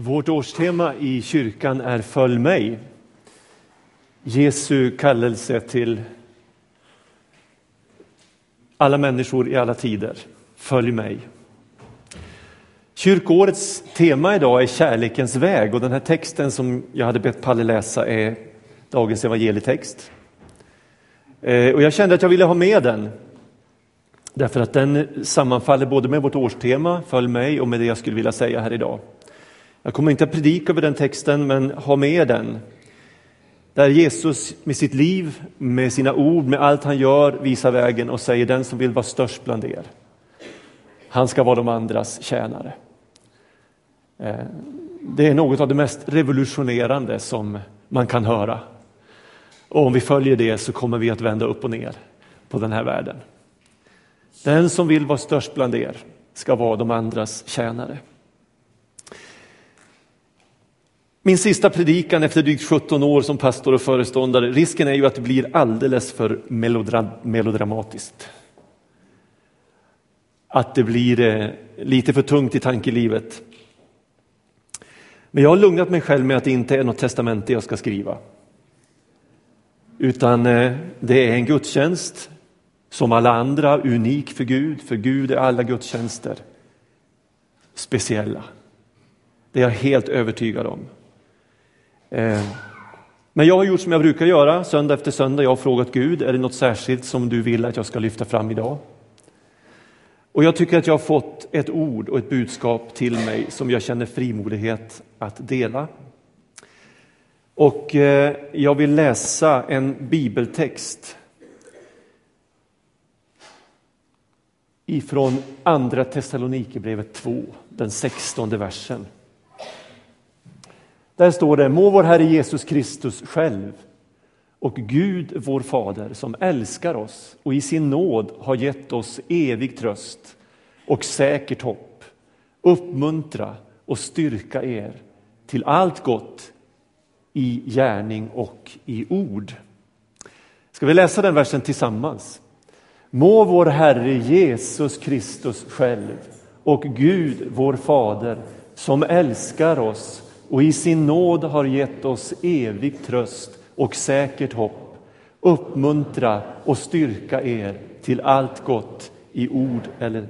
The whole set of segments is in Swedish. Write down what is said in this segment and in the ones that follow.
Vårt årstema i kyrkan är Följ mig. Jesu kallelse till alla människor i alla tider. Följ mig. Kyrkårets tema idag är kärlekens väg och den här texten som jag hade bett Palle läsa är dagens evangelietext. Eh, och jag kände att jag ville ha med den därför att den sammanfaller både med vårt årstema, Följ mig, och med det jag skulle vilja säga här idag. Jag kommer inte att predika över den texten, men ha med den. Där Jesus med sitt liv, med sina ord, med allt han gör visar vägen och säger den som vill vara störst bland er, han ska vara de andras tjänare. Eh, det är något av det mest revolutionerande som man kan höra. Och om vi följer det så kommer vi att vända upp och ner på den här världen. Den som vill vara störst bland er ska vara de andras tjänare. Min sista predikan efter drygt 17 år som pastor och föreståndare, risken är ju att det blir alldeles för melodra melodramatiskt. Att det blir eh, lite för tungt i tankelivet. Men jag har lugnat mig själv med att det inte är något testamente jag ska skriva. Utan eh, det är en gudstjänst som alla andra, unik för Gud. För Gud är alla gudstjänster speciella. Det är jag helt övertygad om. Eh, men jag har gjort som jag brukar göra söndag efter söndag. Jag har frågat Gud, är det något särskilt som du vill att jag ska lyfta fram idag? Och jag tycker att jag har fått ett ord och ett budskap till mig som jag känner frimodighet att dela. Och eh, jag vill läsa en bibeltext ifrån Andra Thessalonikerbrevet 2, den sextonde versen. Där står det, må vår Herre Jesus Kristus själv och Gud vår Fader som älskar oss och i sin nåd har gett oss evig tröst och säkert hopp uppmuntra och styrka er till allt gott i gärning och i ord. Ska vi läsa den versen tillsammans? Må vår Herre Jesus Kristus själv och Gud vår Fader som älskar oss och i sin nåd har gett oss evig tröst och säkert hopp uppmuntra och styrka er till allt gott i ord eller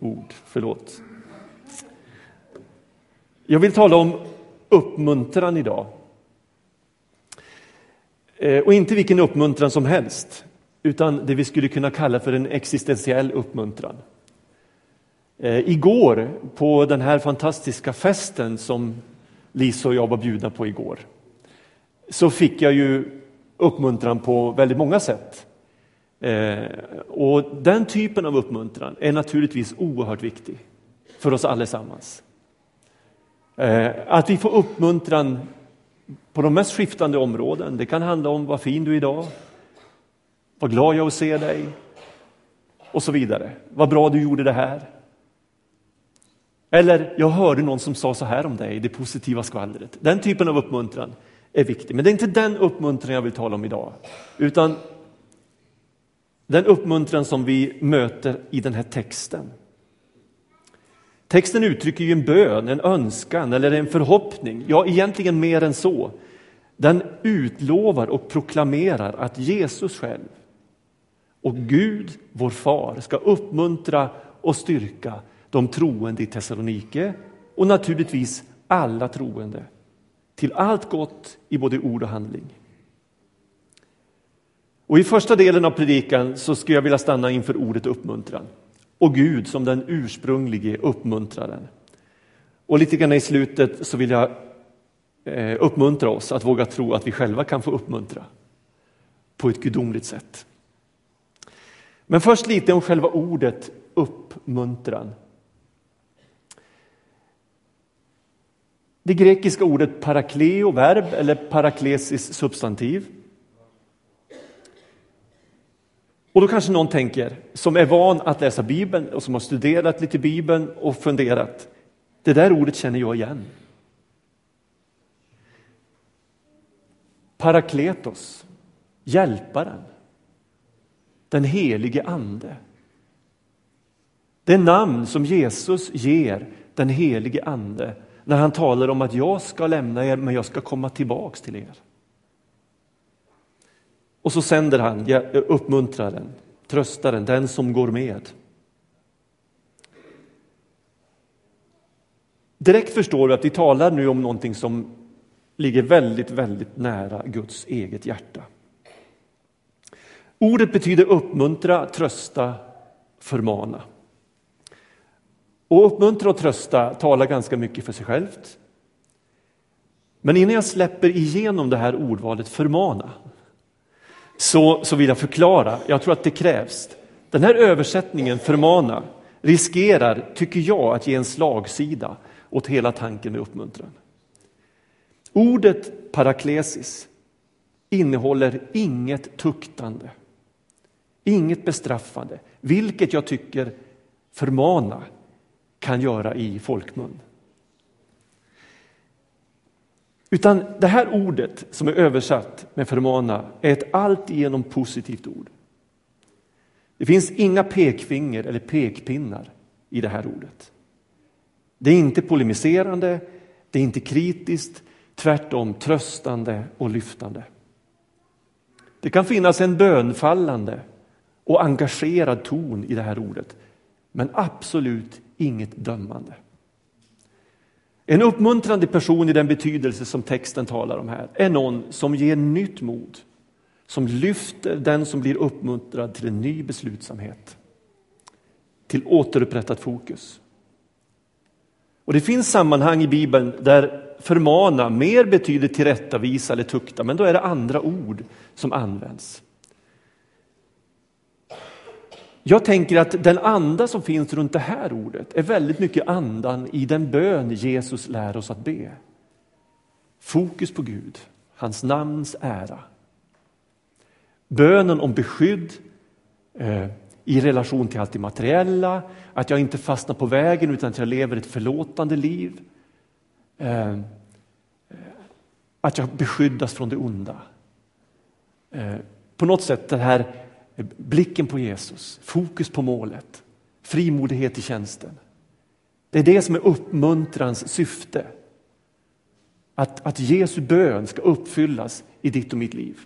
ord, förlåt. Jag vill tala om uppmuntran idag. Eh, och inte vilken uppmuntran som helst, utan det vi skulle kunna kalla för en existentiell uppmuntran. Eh, igår, på den här fantastiska festen som Lisa och jag var bjudna på igår, så fick jag ju uppmuntran på väldigt många sätt. Eh, och den typen av uppmuntran är naturligtvis oerhört viktig för oss allesammans. Eh, att vi får uppmuntran på de mest skiftande områden. Det kan handla om vad fin du är idag, vad glad jag är att se dig och så vidare. Vad bra du gjorde det här. Eller jag hörde någon som sa så här om dig, det positiva skvallret. Den typen av uppmuntran är viktig, men det är inte den uppmuntran jag vill tala om idag, utan den uppmuntran som vi möter i den här texten. Texten uttrycker ju en bön, en önskan eller en förhoppning, ja egentligen mer än så. Den utlovar och proklamerar att Jesus själv och Gud, vår far, ska uppmuntra och styrka de troende i Thessalonike och naturligtvis alla troende till allt gott i både ord och handling. Och I första delen av predikan så skulle jag vilja stanna inför ordet uppmuntran och Gud som den ursprunglige uppmuntraren. Och lite grann i slutet så vill jag eh, uppmuntra oss att våga tro att vi själva kan få uppmuntra på ett gudomligt sätt. Men först lite om själva ordet uppmuntran. Det grekiska ordet parakleo, verb, eller paraklesis, substantiv. Och då kanske någon tänker, som är van att läsa Bibeln och som har studerat lite Bibeln och funderat, det där ordet känner jag igen. Parakletos, hjälparen, den helige ande. Det namn som Jesus ger den helige ande när han talar om att jag ska lämna er men jag ska komma tillbaks till er. Och så sänder han uppmuntraren, tröstaren, den som går med. Direkt förstår vi att vi talar nu om någonting som ligger väldigt, väldigt nära Guds eget hjärta. Ordet betyder uppmuntra, trösta, förmana. Och uppmuntra och trösta talar ganska mycket för sig självt. Men innan jag släpper igenom det här ordvalet förmana så, så vill jag förklara, jag tror att det krävs. Den här översättningen förmana riskerar, tycker jag, att ge en slagsida åt hela tanken med uppmuntran. Ordet paraklesis innehåller inget tuktande, inget bestraffande, vilket jag tycker förmana kan göra i folkmun. Utan det här ordet som är översatt med förmana är ett alltigenom positivt ord. Det finns inga pekfinger eller pekpinnar i det här ordet. Det är inte polemiserande, det är inte kritiskt, tvärtom tröstande och lyftande. Det kan finnas en bönfallande och engagerad ton i det här ordet, men absolut inget dömande. En uppmuntrande person i den betydelse som texten talar om här är någon som ger nytt mod, som lyfter den som blir uppmuntrad till en ny beslutsamhet, till återupprättat fokus. Och Det finns sammanhang i Bibeln där förmana mer betyder tillrättavisa eller tukta, men då är det andra ord som används. Jag tänker att den anda som finns runt det här ordet är väldigt mycket andan i den bön Jesus lär oss att be. Fokus på Gud, hans namns ära. Bönen om beskydd eh, i relation till allt det materiella, att jag inte fastnar på vägen utan att jag lever ett förlåtande liv. Eh, eh att jag beskyddas från det onda. Eh, på något sätt den här blicken på Jesus, fokus på målet, frimodighet i tjänsten. Det är det som är uppmuntrans syfte. Att, att Jesu bön ska uppfyllas i ditt och mitt liv.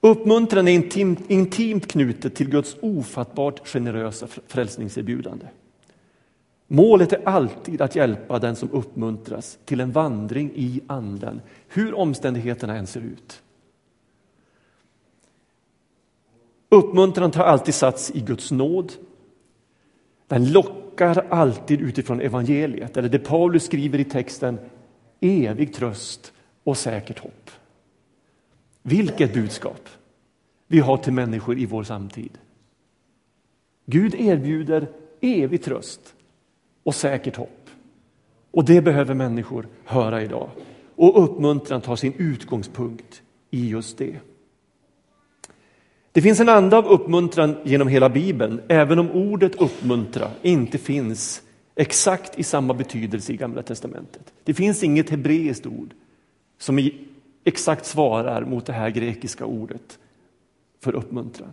Uppmuntran är intimt, intimt knutet till Guds ofattbart generösa frälsningserbjudande. Målet är alltid att hjälpa den som uppmuntras till en vandring i anden, hur omständigheterna än ser ut. Uppmuntran tar alltid sats i Guds nåd. Den lockar alltid utifrån evangeliet, eller det Paulus skriver i texten, evig tröst och säkert hopp. Vilket budskap vi har till människor i vår samtid. Gud erbjuder evig tröst och säkert hopp. Och det behöver människor höra idag. Och uppmuntran tar sin utgångspunkt i just det. Det finns en anda av uppmuntran genom hela Bibeln, även om ordet uppmuntra inte finns exakt i samma betydelse i Gamla testamentet. Det finns inget hebreiskt ord som exakt svarar mot det här grekiska ordet för uppmuntran.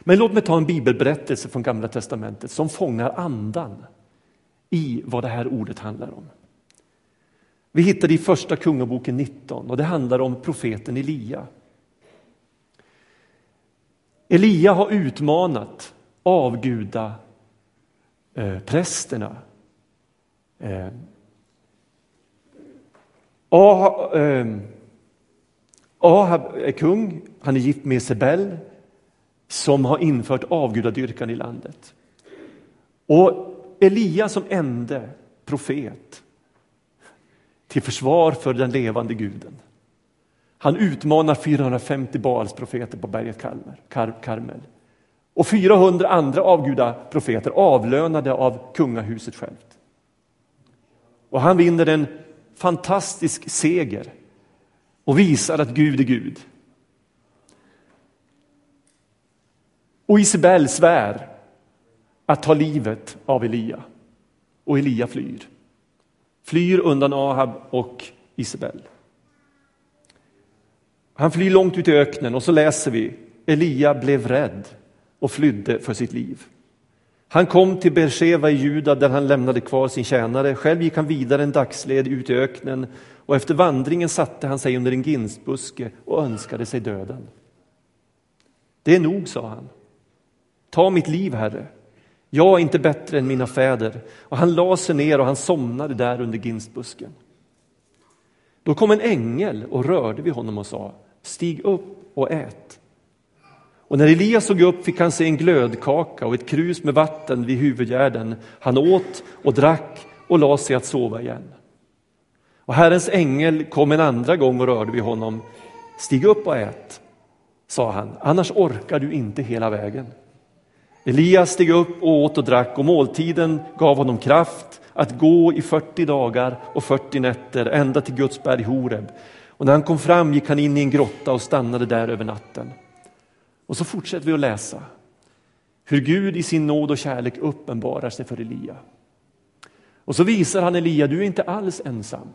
Men låt mig ta en bibelberättelse från Gamla testamentet som fångar andan i vad det här ordet handlar om. Vi hittar det i första Kungaboken 19 och det handlar om profeten Elia. Elia har utmanat avguda eh, prästerna. Eh, Ahab, eh, Ahab är kung, han är gift med Sebel som har infört avgudadyrkan i landet. Och Elia som ende profet till försvar för den levande guden. Han utmanar 450 Baals profeter på berget Karmel. Och 400 andra avgudaprofeter avlönade av kungahuset självt. Och han vinner en fantastisk seger och visar att Gud är Gud. Och Isabel svär att ta livet av Elia. Och Elia flyr. Flyr undan Ahab och Isabel. Han flyr långt ut i öknen och så läser vi Elia blev rädd och flydde för sitt liv. Han kom till Beersheva i Juda där han lämnade kvar sin tjänare. Själv gick han vidare en dagsled ut i öknen och efter vandringen satte han sig under en ginstbuske och önskade sig döden. Det är nog, sa han. Ta mitt liv, Herre. Jag är inte bättre än mina fäder. Och han la sig ner och han somnade där under ginstbusken. Då kom en ängel och rörde vid honom och sa, stig upp och ät. Och när Elias såg upp fick han se en glödkaka och ett krus med vatten vid huvudgärden. Han åt och drack och la sig att sova igen. Och Herrens ängel kom en andra gång och rörde vid honom. Stig upp och ät, sa han, annars orkar du inte hela vägen. Elias steg upp och åt och drack och måltiden gav honom kraft att gå i 40 dagar och 40 nätter ända till Guds berg Horeb. Och när han kom fram gick han in i en grotta och stannade där över natten. Och så fortsätter vi att läsa hur Gud i sin nåd och kärlek uppenbarar sig för Elia. Och så visar han Elia, du är inte alls ensam.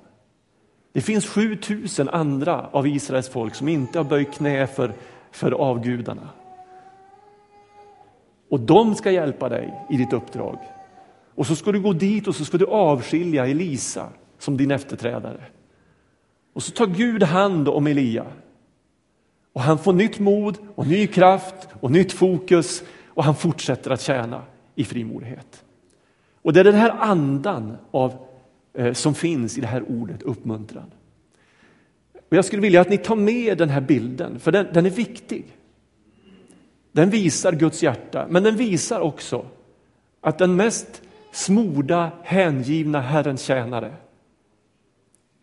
Det finns 7000 andra av Israels folk som inte har böjt knä för, för avgudarna. Och de ska hjälpa dig i ditt uppdrag. Och så ska du gå dit och så ska du avskilja Elisa som din efterträdare. Och så tar Gud hand om Elia. Och han får nytt mod och ny kraft och nytt fokus och han fortsätter att tjäna i frimodighet. Och det är den här andan av, eh, som finns i det här ordet uppmuntran. Och jag skulle vilja att ni tar med den här bilden, för den, den är viktig. Den visar Guds hjärta, men den visar också att den mest smorda, hängivna Herrens tjänare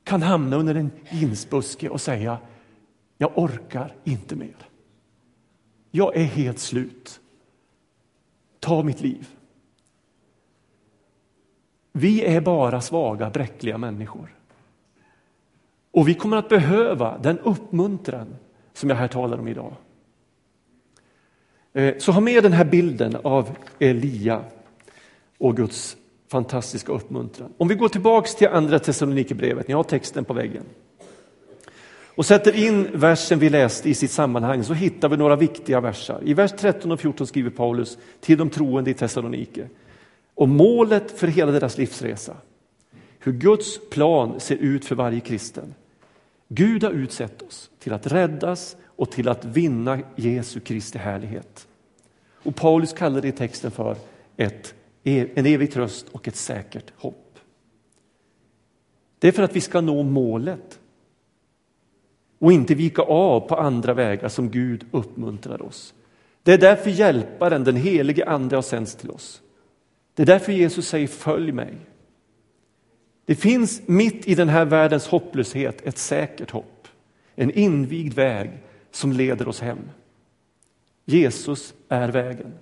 kan hamna under en ginsbuske och säga jag orkar inte mer. Jag är helt slut. Ta mitt liv. Vi är bara svaga, bräckliga människor. Och vi kommer att behöva den uppmuntran som jag här talar om idag. Eh, så ha med den här bilden av Elia och Guds fantastiska uppmuntran. Om vi går tillbaks till andra Thessalonikerbrevet, ni har texten på väggen och sätter in versen vi läste i sitt sammanhang så hittar vi några viktiga versar. I vers 13 och 14 skriver Paulus till de troende i Thessalonike om målet för hela deras livsresa. Hur Guds plan ser ut för varje kristen. Gud har utsett oss till att räddas och till att vinna Jesu Kristi härlighet. Och Paulus kallar det i texten för ett, E, en evig tröst och ett säkert hopp. Det är för att vi ska nå målet och inte vika av på andra vägar som Gud uppmuntrar oss. Det är därför hjälparen, den helige Ande, har sänts till oss. Det är därför Jesus säger följ mig. Det finns mitt i den här världens hopplöshet ett säkert hopp, en invigd väg som leder oss hem. Jesus är vägen.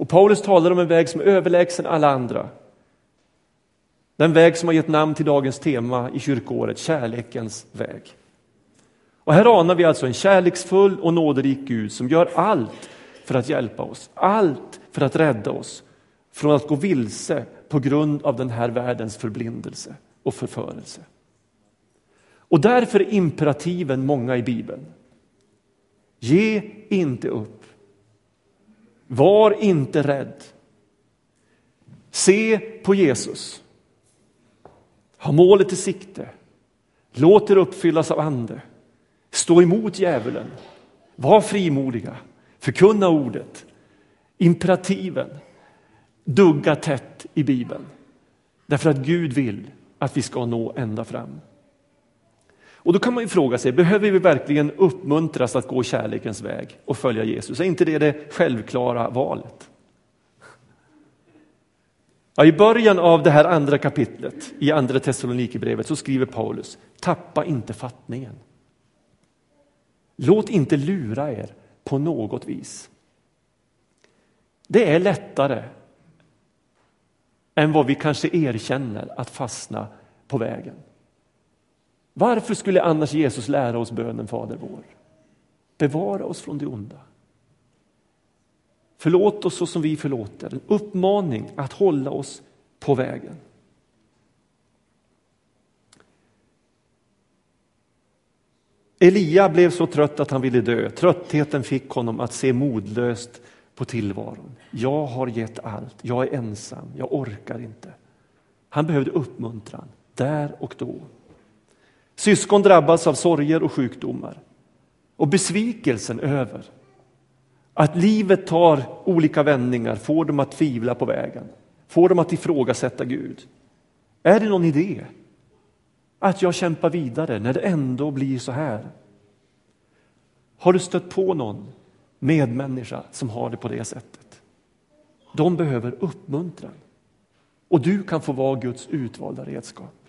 Och Paulus talar om en väg som är överlägsen alla andra. Den väg som har gett namn till dagens tema i kyrkoåret, kärlekens väg. Och här anar vi alltså en kärleksfull och nåderik Gud som gör allt för att hjälpa oss, allt för att rädda oss från att gå vilse på grund av den här världens förblindelse och förförelse. Och därför är imperativen många i Bibeln. Ge inte upp. Var inte rädd. Se på Jesus. Ha målet i sikte. Låt er uppfyllas av Ande. Stå emot djävulen. Var frimodiga. Förkunna ordet. Imperativen dugga tätt i Bibeln. Därför att Gud vill att vi ska nå ända fram. Och då kan man ju fråga sig, behöver vi verkligen uppmuntras att gå kärlekens väg och följa Jesus? Är inte det det självklara valet? Ja, I början av det här andra kapitlet i andra Thessalonikerbrevet så skriver Paulus, tappa inte fattningen. Låt inte lura er på något vis. Det är lättare än vad vi kanske erkänner att fastna på vägen. Varför skulle annars Jesus lära oss bönen Fader vår? Bevara oss från det onda. Förlåt oss så som vi förlåter. En uppmaning att hålla oss på vägen. Elia blev så trött att han ville dö. Tröttheten fick honom att se modlöst på tillvaron. Jag har gett allt, jag är ensam, jag orkar inte. Han behövde uppmuntran där och då. Syskon drabbas av sorger och sjukdomar och besvikelsen över att livet tar olika vändningar får dem att tvivla på vägen, får dem att ifrågasätta Gud. Är det någon idé att jag kämpar vidare när det ändå blir så här? Har du stött på någon medmänniska som har det på det sättet? De behöver uppmuntran och du kan få vara Guds utvalda redskap.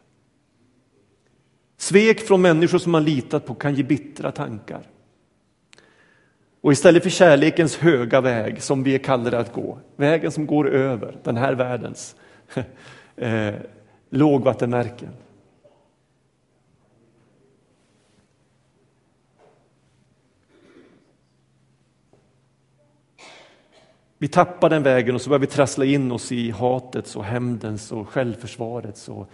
Svek från människor som man litat på kan ge bittra tankar. Och istället för kärlekens höga väg som vi är kallade att gå, vägen som går över den här världens eh, lågvattenmärken. Vi tappar den vägen och så börjar vi trassla in oss i hatets och hämndens och självförsvarets och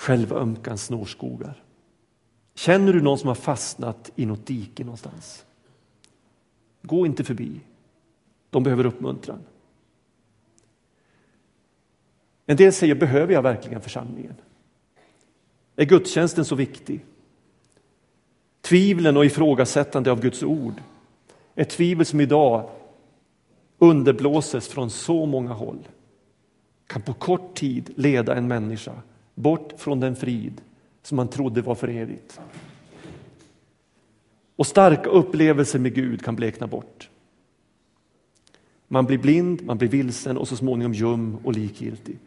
självömkans snårskogar. Känner du någon som har fastnat i något dike någonstans? Gå inte förbi. De behöver uppmuntran. En del säger, behöver jag verkligen församlingen? Är gudstjänsten så viktig? Tvivlen och ifrågasättande av Guds ord är tvivel som idag underblåses från så många håll kan på kort tid leda en människa bort från den frid som man trodde var för evigt. Och starka upplevelser med Gud kan blekna bort. Man blir blind, man blir vilsen och så småningom ljum och likgiltig.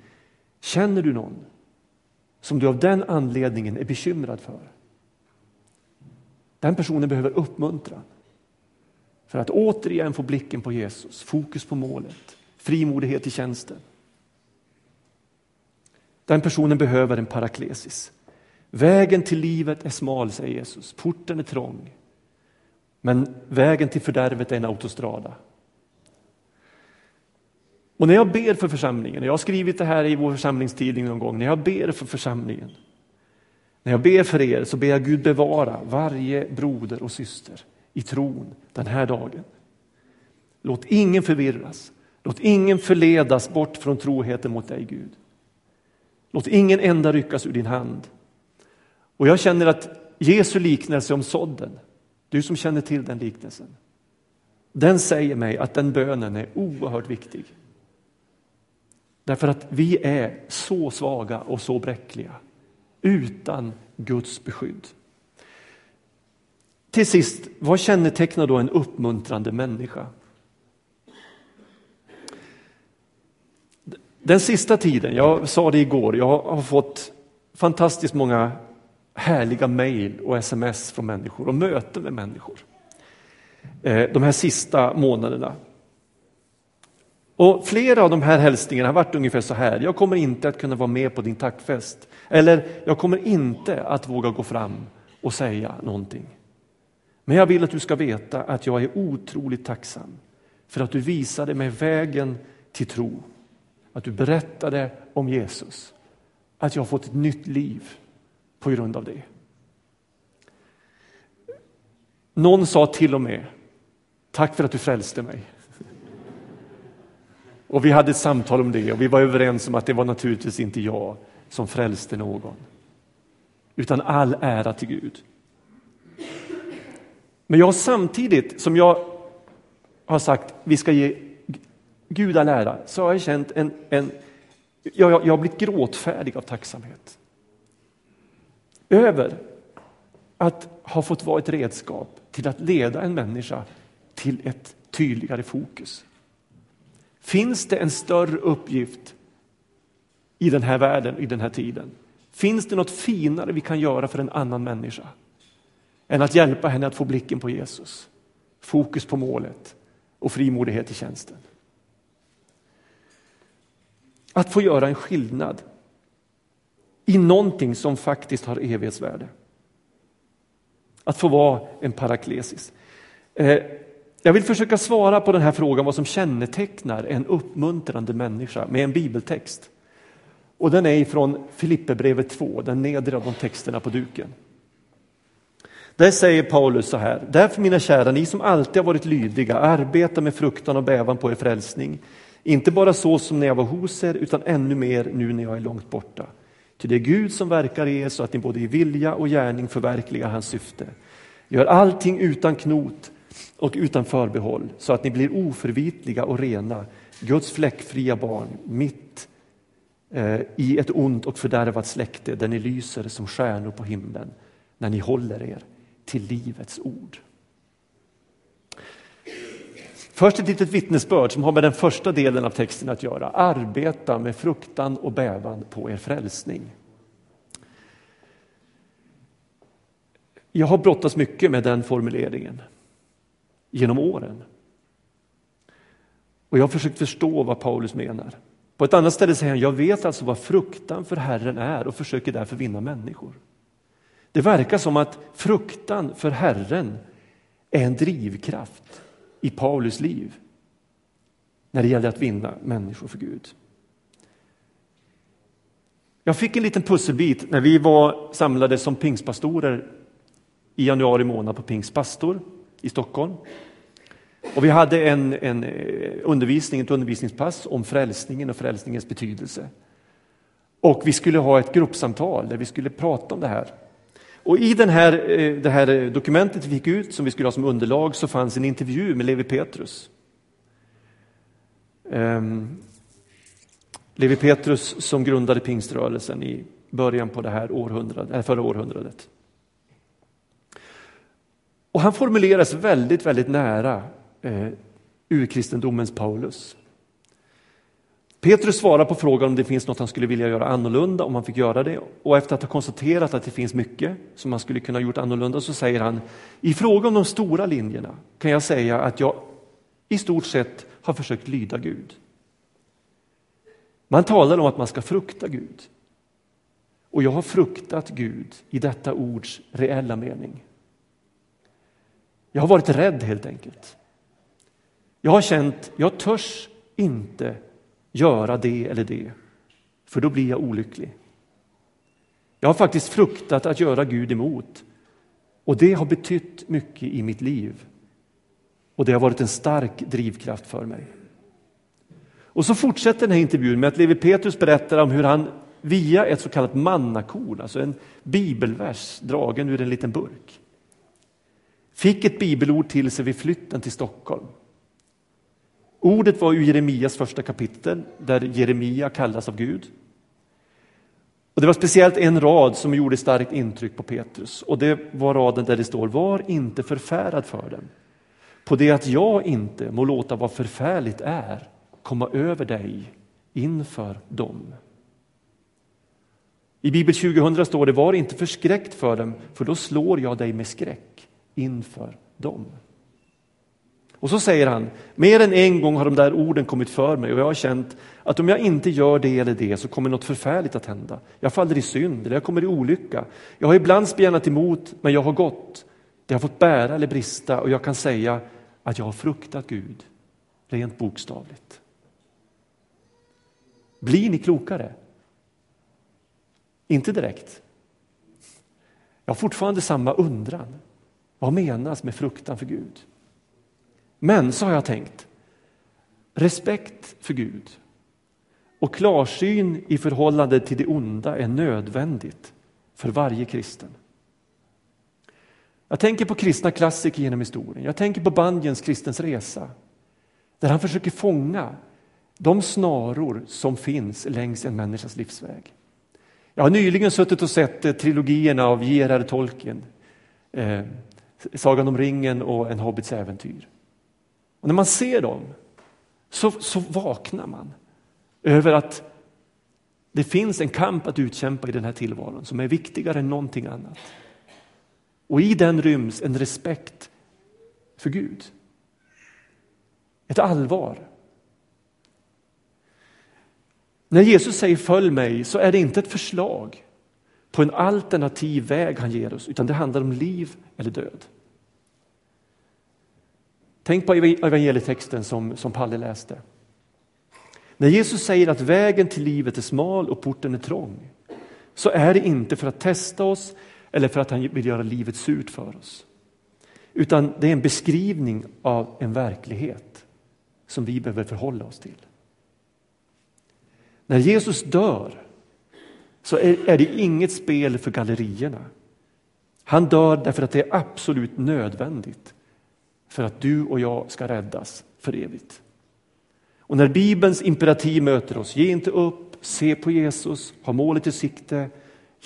Känner du någon som du av den anledningen är bekymrad för? Den personen behöver uppmuntran för att återigen få blicken på Jesus, fokus på målet, frimodighet i tjänsten. Den personen behöver en paraklesis. Vägen till livet är smal, säger Jesus. Porten är trång. Men vägen till fördärvet är en autostrada. Och när jag ber för församlingen, jag har skrivit det här i vår församlingstidning någon gång, när jag ber för församlingen, när jag ber för er så ber jag Gud bevara varje broder och syster i tron den här dagen. Låt ingen förvirras, låt ingen förledas bort från troheten mot dig Gud. Låt ingen enda ryckas ur din hand. Och jag känner att Jesu liknelse om sådden, du som känner till den liknelsen, den säger mig att den bönen är oerhört viktig. Därför att vi är så svaga och så bräckliga utan Guds beskydd. Till sist, vad kännetecknar då en uppmuntrande människa? Den sista tiden, jag sa det igår, jag har fått fantastiskt många härliga mejl och sms från människor och möten med människor. Eh, de här sista månaderna. Och flera av de här hälsningarna har varit ungefär så här. Jag kommer inte att kunna vara med på din tackfest. Eller jag kommer inte att våga gå fram och säga någonting. Men jag vill att du ska veta att jag är otroligt tacksam för att du visade mig vägen till tro. Att du berättade om Jesus. Att jag har fått ett nytt liv på grund av det. Någon sa till och med, tack för att du frälste mig. Och vi hade ett samtal om det och vi var överens om att det var naturligtvis inte jag som frälste någon. Utan all ära till Gud. Men jag samtidigt som jag har sagt vi ska ge Gud all ära, så har jag känt en, en jag, jag har blivit gråtfärdig av tacksamhet. Över att ha fått vara ett redskap till att leda en människa till ett tydligare fokus. Finns det en större uppgift i den här världen, i den här tiden? Finns det något finare vi kan göra för en annan människa? än att hjälpa henne att få blicken på Jesus. Fokus på målet och frimodighet i tjänsten. Att få göra en skillnad i någonting som faktiskt har evighetsvärde. Att få vara en paraklesis. Eh, jag vill försöka svara på den här frågan vad som kännetecknar en uppmuntrande människa med en bibeltext. Och den är från Filipperbrevet 2, den nedre av de texterna på duken. Där säger Paulus så här, därför mina kära, ni som alltid har varit lydiga, arbeta med fruktan och bävan på er frälsning. Inte bara så som när jag var hos er, utan ännu mer nu när jag är långt borta. Ty det är Gud som verkar i er så att ni både i vilja och gärning förverkligar hans syfte. Gör allting utan knot och utan förbehåll så att ni blir oförvitliga och rena, Guds fläckfria barn mitt eh, i ett ont och fördärvat släkte där ni lyser som stjärnor på himlen när ni håller er till livets ord. Först ett litet vittnesbörd som har med den första delen av texten att göra. Arbeta med fruktan och bävan på er frälsning. Jag har brottats mycket med den formuleringen genom åren. Och jag har försökt förstå vad Paulus menar. På ett annat ställe säger han, jag vet alltså vad fruktan för Herren är och försöker därför vinna människor. Det verkar som att fruktan för Herren är en drivkraft i Paulus liv när det gäller att vinna människor för Gud. Jag fick en liten pusselbit när vi var samlade som pingstpastorer i januari månad på Pingstpastor i Stockholm. Och vi hade en, en eh, undervisning, ett undervisningspass om frälsningen och frälsningens betydelse. Och vi skulle ha ett gruppsamtal där vi skulle prata om det här. Och i den här, eh, det här eh, dokumentet vi fick ut som vi skulle ha som underlag så fanns en intervju med Levi Petrus. Um, Levi Petrus som grundade pingströrelsen i början på det här århundradet, eh, förra århundradet. Och han formuleras väldigt, väldigt nära eh, urkristendomens Paulus. Petrus svarar på frågan om det finns något han skulle vilja göra annorlunda, om han fick göra det. Och efter att ha konstaterat att det finns mycket som man skulle kunna gjort annorlunda så säger han, i fråga om de stora linjerna kan jag säga att jag i stort sett har försökt lyda Gud. Man talar om att man ska frukta Gud. Och jag har fruktat Gud i detta ords reella mening. Jag har varit rädd helt enkelt. Jag har känt, jag törs inte göra det eller det, för då blir jag olycklig. Jag har faktiskt fruktat att göra Gud emot och det har betytt mycket i mitt liv. Och det har varit en stark drivkraft för mig. Och så fortsätter den här intervjun med att Levi Petrus berättar om hur han via ett så kallat mannakorn, alltså en bibelvers dragen ur en liten burk, fick ett bibelord till sig vid flytten till Stockholm. Ordet var ur Jeremias första kapitel där Jeremia kallas av Gud. Och Det var speciellt en rad som gjorde starkt intryck på Petrus och det var raden där det står Var inte förfärad för dem. På det att jag inte må låta vad förfärligt är komma över dig inför dem. I Bibel 2000 står det Var inte förskräckt för dem, för då slår jag dig med skräck inför dem. Och så säger han, mer än en gång har de där orden kommit för mig och jag har känt att om jag inte gör det eller det så kommer något förfärligt att hända. Jag faller i synd eller jag kommer i olycka. Jag har ibland spjärnat emot men jag har gått. Det har fått bära eller brista och jag kan säga att jag har fruktat Gud, rent bokstavligt. Blir ni klokare? Inte direkt. Jag har fortfarande samma undran. Vad menas med fruktan för Gud? Men så har jag tänkt, respekt för Gud och klarsyn i förhållande till det onda är nödvändigt för varje kristen. Jag tänker på kristna klassiker genom historien. Jag tänker på Bunyans Kristens resa där han försöker fånga de snaror som finns längs en människas livsväg. Jag har nyligen suttit och sett eh, trilogierna av J.R.R. Tolkien, eh, Sagan om ringen och En hobbits äventyr. Och när man ser dem så, så vaknar man över att det finns en kamp att utkämpa i den här tillvaron som är viktigare än någonting annat. Och i den ryms en respekt för Gud. Ett allvar. När Jesus säger följ mig så är det inte ett förslag på en alternativ väg han ger oss utan det handlar om liv eller död. Tänk på evangelietexten som, som Palle läste. När Jesus säger att vägen till livet är smal och porten är trång så är det inte för att testa oss eller för att han vill göra livet surt för oss. Utan det är en beskrivning av en verklighet som vi behöver förhålla oss till. När Jesus dör så är det inget spel för gallerierna. Han dör därför att det är absolut nödvändigt för att du och jag ska räddas för evigt. Och när Bibelns imperativ möter oss, ge inte upp, se på Jesus, ha målet i sikte,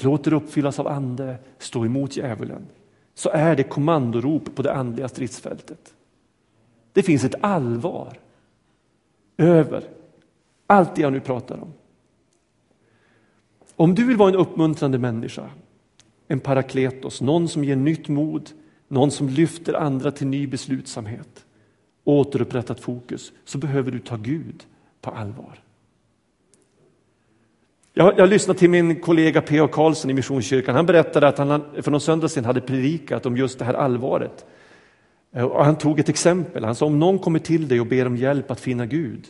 låt det uppfyllas av ande, stå emot djävulen, så är det kommandorop på det andliga stridsfältet. Det finns ett allvar över allt det jag nu pratar om. Om du vill vara en uppmuntrande människa, en parakletos, någon som ger nytt mod, någon som lyfter andra till ny beslutsamhet, återupprättat fokus, så behöver du ta Gud på allvar. Jag, jag lyssnade till min kollega P.A. Karlsson i Missionskyrkan. Han berättade att han för någon söndag sedan hade predikat om just det här allvaret. Eh, och han tog ett exempel. Han sa om någon kommer till dig och ber om hjälp att finna Gud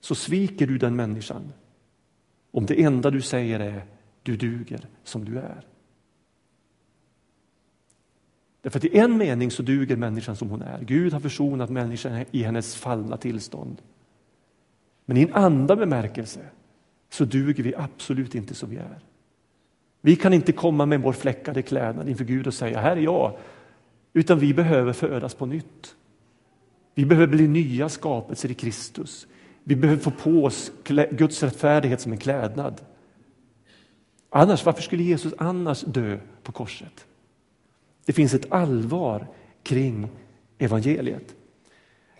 så sviker du den människan om det enda du säger är du duger som du är. Därför att i en mening så duger människan som hon är. Gud har försonat människan i hennes fallna tillstånd. Men i en andra bemärkelse så duger vi absolut inte som vi är. Vi kan inte komma med vår fläckade klädnad inför Gud och säga här är jag, utan vi behöver födas på nytt. Vi behöver bli nya skapelser i Kristus. Vi behöver få på oss Guds rättfärdighet som en klädnad. Annars, varför skulle Jesus annars dö på korset? Det finns ett allvar kring evangeliet.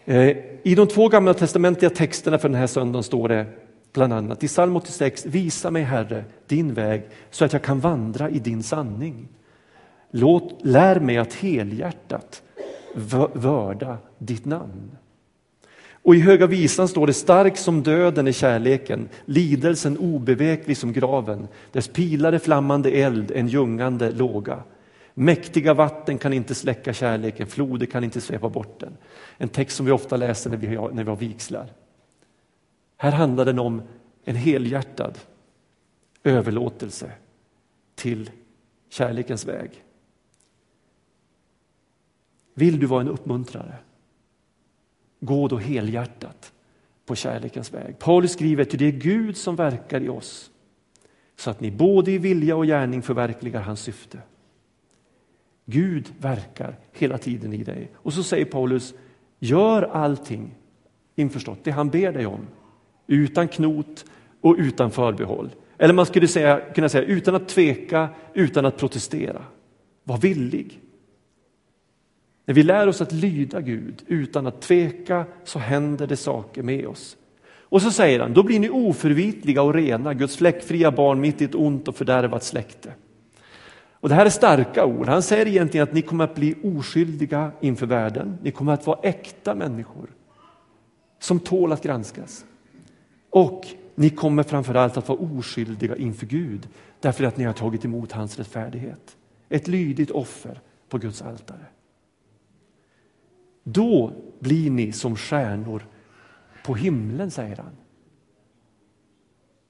Eh, I de två gamla testamentliga texterna för den här söndagen står det bland annat i psalm 86, visa mig Herre din väg så att jag kan vandra i din sanning. Låt, lär mig att helhjärtat vörda ditt namn. Och i Höga visan står det stark som döden är kärleken, lidelsen obeveklig som graven, dess pilar är flammande eld, en ljungande låga. Mäktiga vatten kan inte släcka kärleken, floder kan inte svepa bort den. En text som vi ofta läser när vi har, när vi har vigslar. Här handlar den om en helhjärtad överlåtelse till kärlekens väg. Vill du vara en uppmuntrare? Gå då helhjärtat på kärlekens väg. Paulus skriver att det är Gud som verkar i oss så att ni både i vilja och gärning förverkligar hans syfte. Gud verkar hela tiden i dig. Och så säger Paulus, gör allting införstått, det han ber dig om, utan knot och utan förbehåll. Eller man skulle säga, kunna säga utan att tveka, utan att protestera. Var villig. När vi lär oss att lyda Gud utan att tveka så händer det saker med oss. Och så säger han, då blir ni oförvitliga och rena, Guds fläckfria barn mitt i ett ont och fördärvat släkte. Och Det här är starka ord. Han säger egentligen att ni kommer att bli oskyldiga inför världen. Ni kommer att vara äkta människor som tål att granskas. Och ni kommer framförallt att vara oskyldiga inför Gud därför att ni har tagit emot hans rättfärdighet. Ett lydigt offer på Guds altare. Då blir ni som stjärnor på himlen, säger han.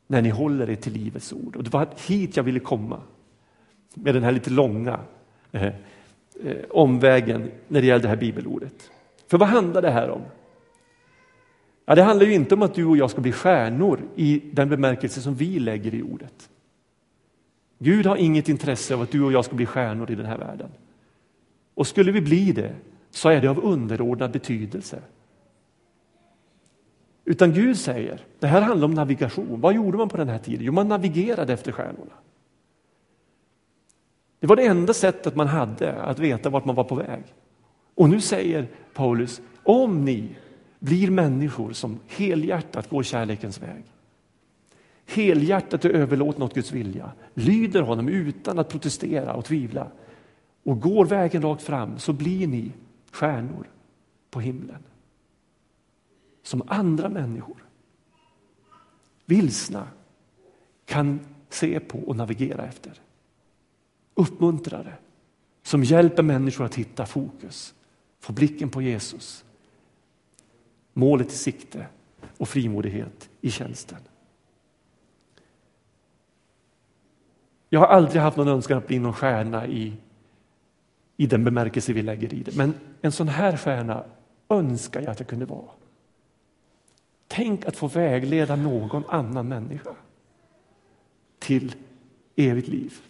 När ni håller er till livets ord. Och det var hit jag ville komma med den här lite långa eh, eh, omvägen när det gäller det här bibelordet. För vad handlar det här om? Ja, det handlar ju inte om att du och jag ska bli stjärnor i den bemärkelse som vi lägger i ordet. Gud har inget intresse av att du och jag ska bli stjärnor i den här världen. Och skulle vi bli det så är det av underordnad betydelse. Utan Gud säger, det här handlar om navigation. Vad gjorde man på den här tiden? Jo, man navigerade efter stjärnorna. Det var det enda sättet man hade att veta vart man var på väg. Och nu säger Paulus, om ni blir människor som helhjärtat går kärlekens väg, helhjärtat är överlåtna åt Guds vilja, lyder honom utan att protestera och tvivla och går vägen rakt fram så blir ni stjärnor på himlen. Som andra människor, vilsna, kan se på och navigera efter uppmuntrare som hjälper människor att hitta fokus, få blicken på Jesus, målet i sikte och frimodighet i tjänsten. Jag har aldrig haft någon önskan att bli någon stjärna i, i den bemärkelse vi lägger i det. Men en sån här stjärna önskar jag att jag kunde vara. Tänk att få vägleda någon annan människa till evigt liv.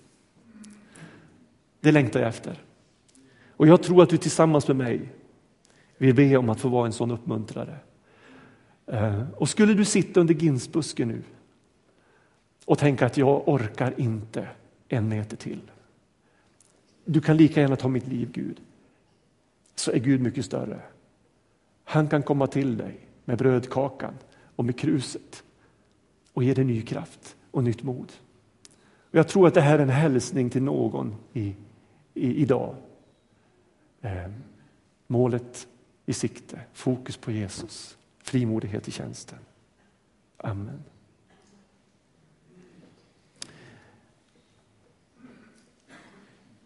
Det längtar jag efter. Och jag tror att du tillsammans med mig vill be om att få vara en sån uppmuntrare. Eh, och skulle du sitta under ginsbusken nu och tänka att jag orkar inte en meter till. Du kan lika gärna ta mitt liv Gud. Så är Gud mycket större. Han kan komma till dig med brödkakan och med kruset och ge dig ny kraft och nytt mod. Och jag tror att det här är en hälsning till någon i, i, idag. Eh, målet i sikte, fokus på Jesus, frimodighet i tjänsten. Amen.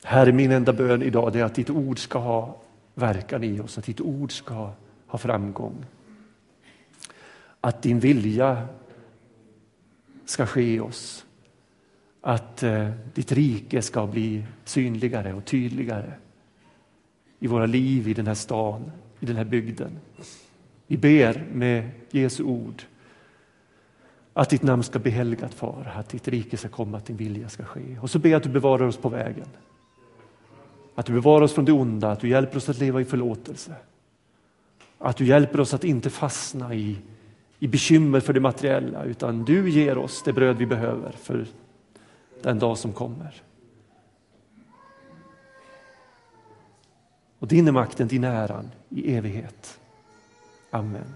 Herre, min enda bön idag är att ditt ord ska ha verkan i oss, att ditt ord ska ha framgång. Att din vilja ska ske i oss. Att eh, ditt rike ska bli synligare och tydligare i våra liv, i den här stan, i den här bygden. Vi ber med Jesu ord att ditt namn ska bli helgat, Far, att ditt rike ska komma, att din vilja ska ske. Och så ber jag att du bevarar oss på vägen. Att du bevarar oss från det onda, att du hjälper oss att leva i förlåtelse. Att du hjälper oss att inte fastna i, i bekymmer för det materiella, utan du ger oss det bröd vi behöver för den dag som kommer. Och din är makten, din äran i evighet. Amen.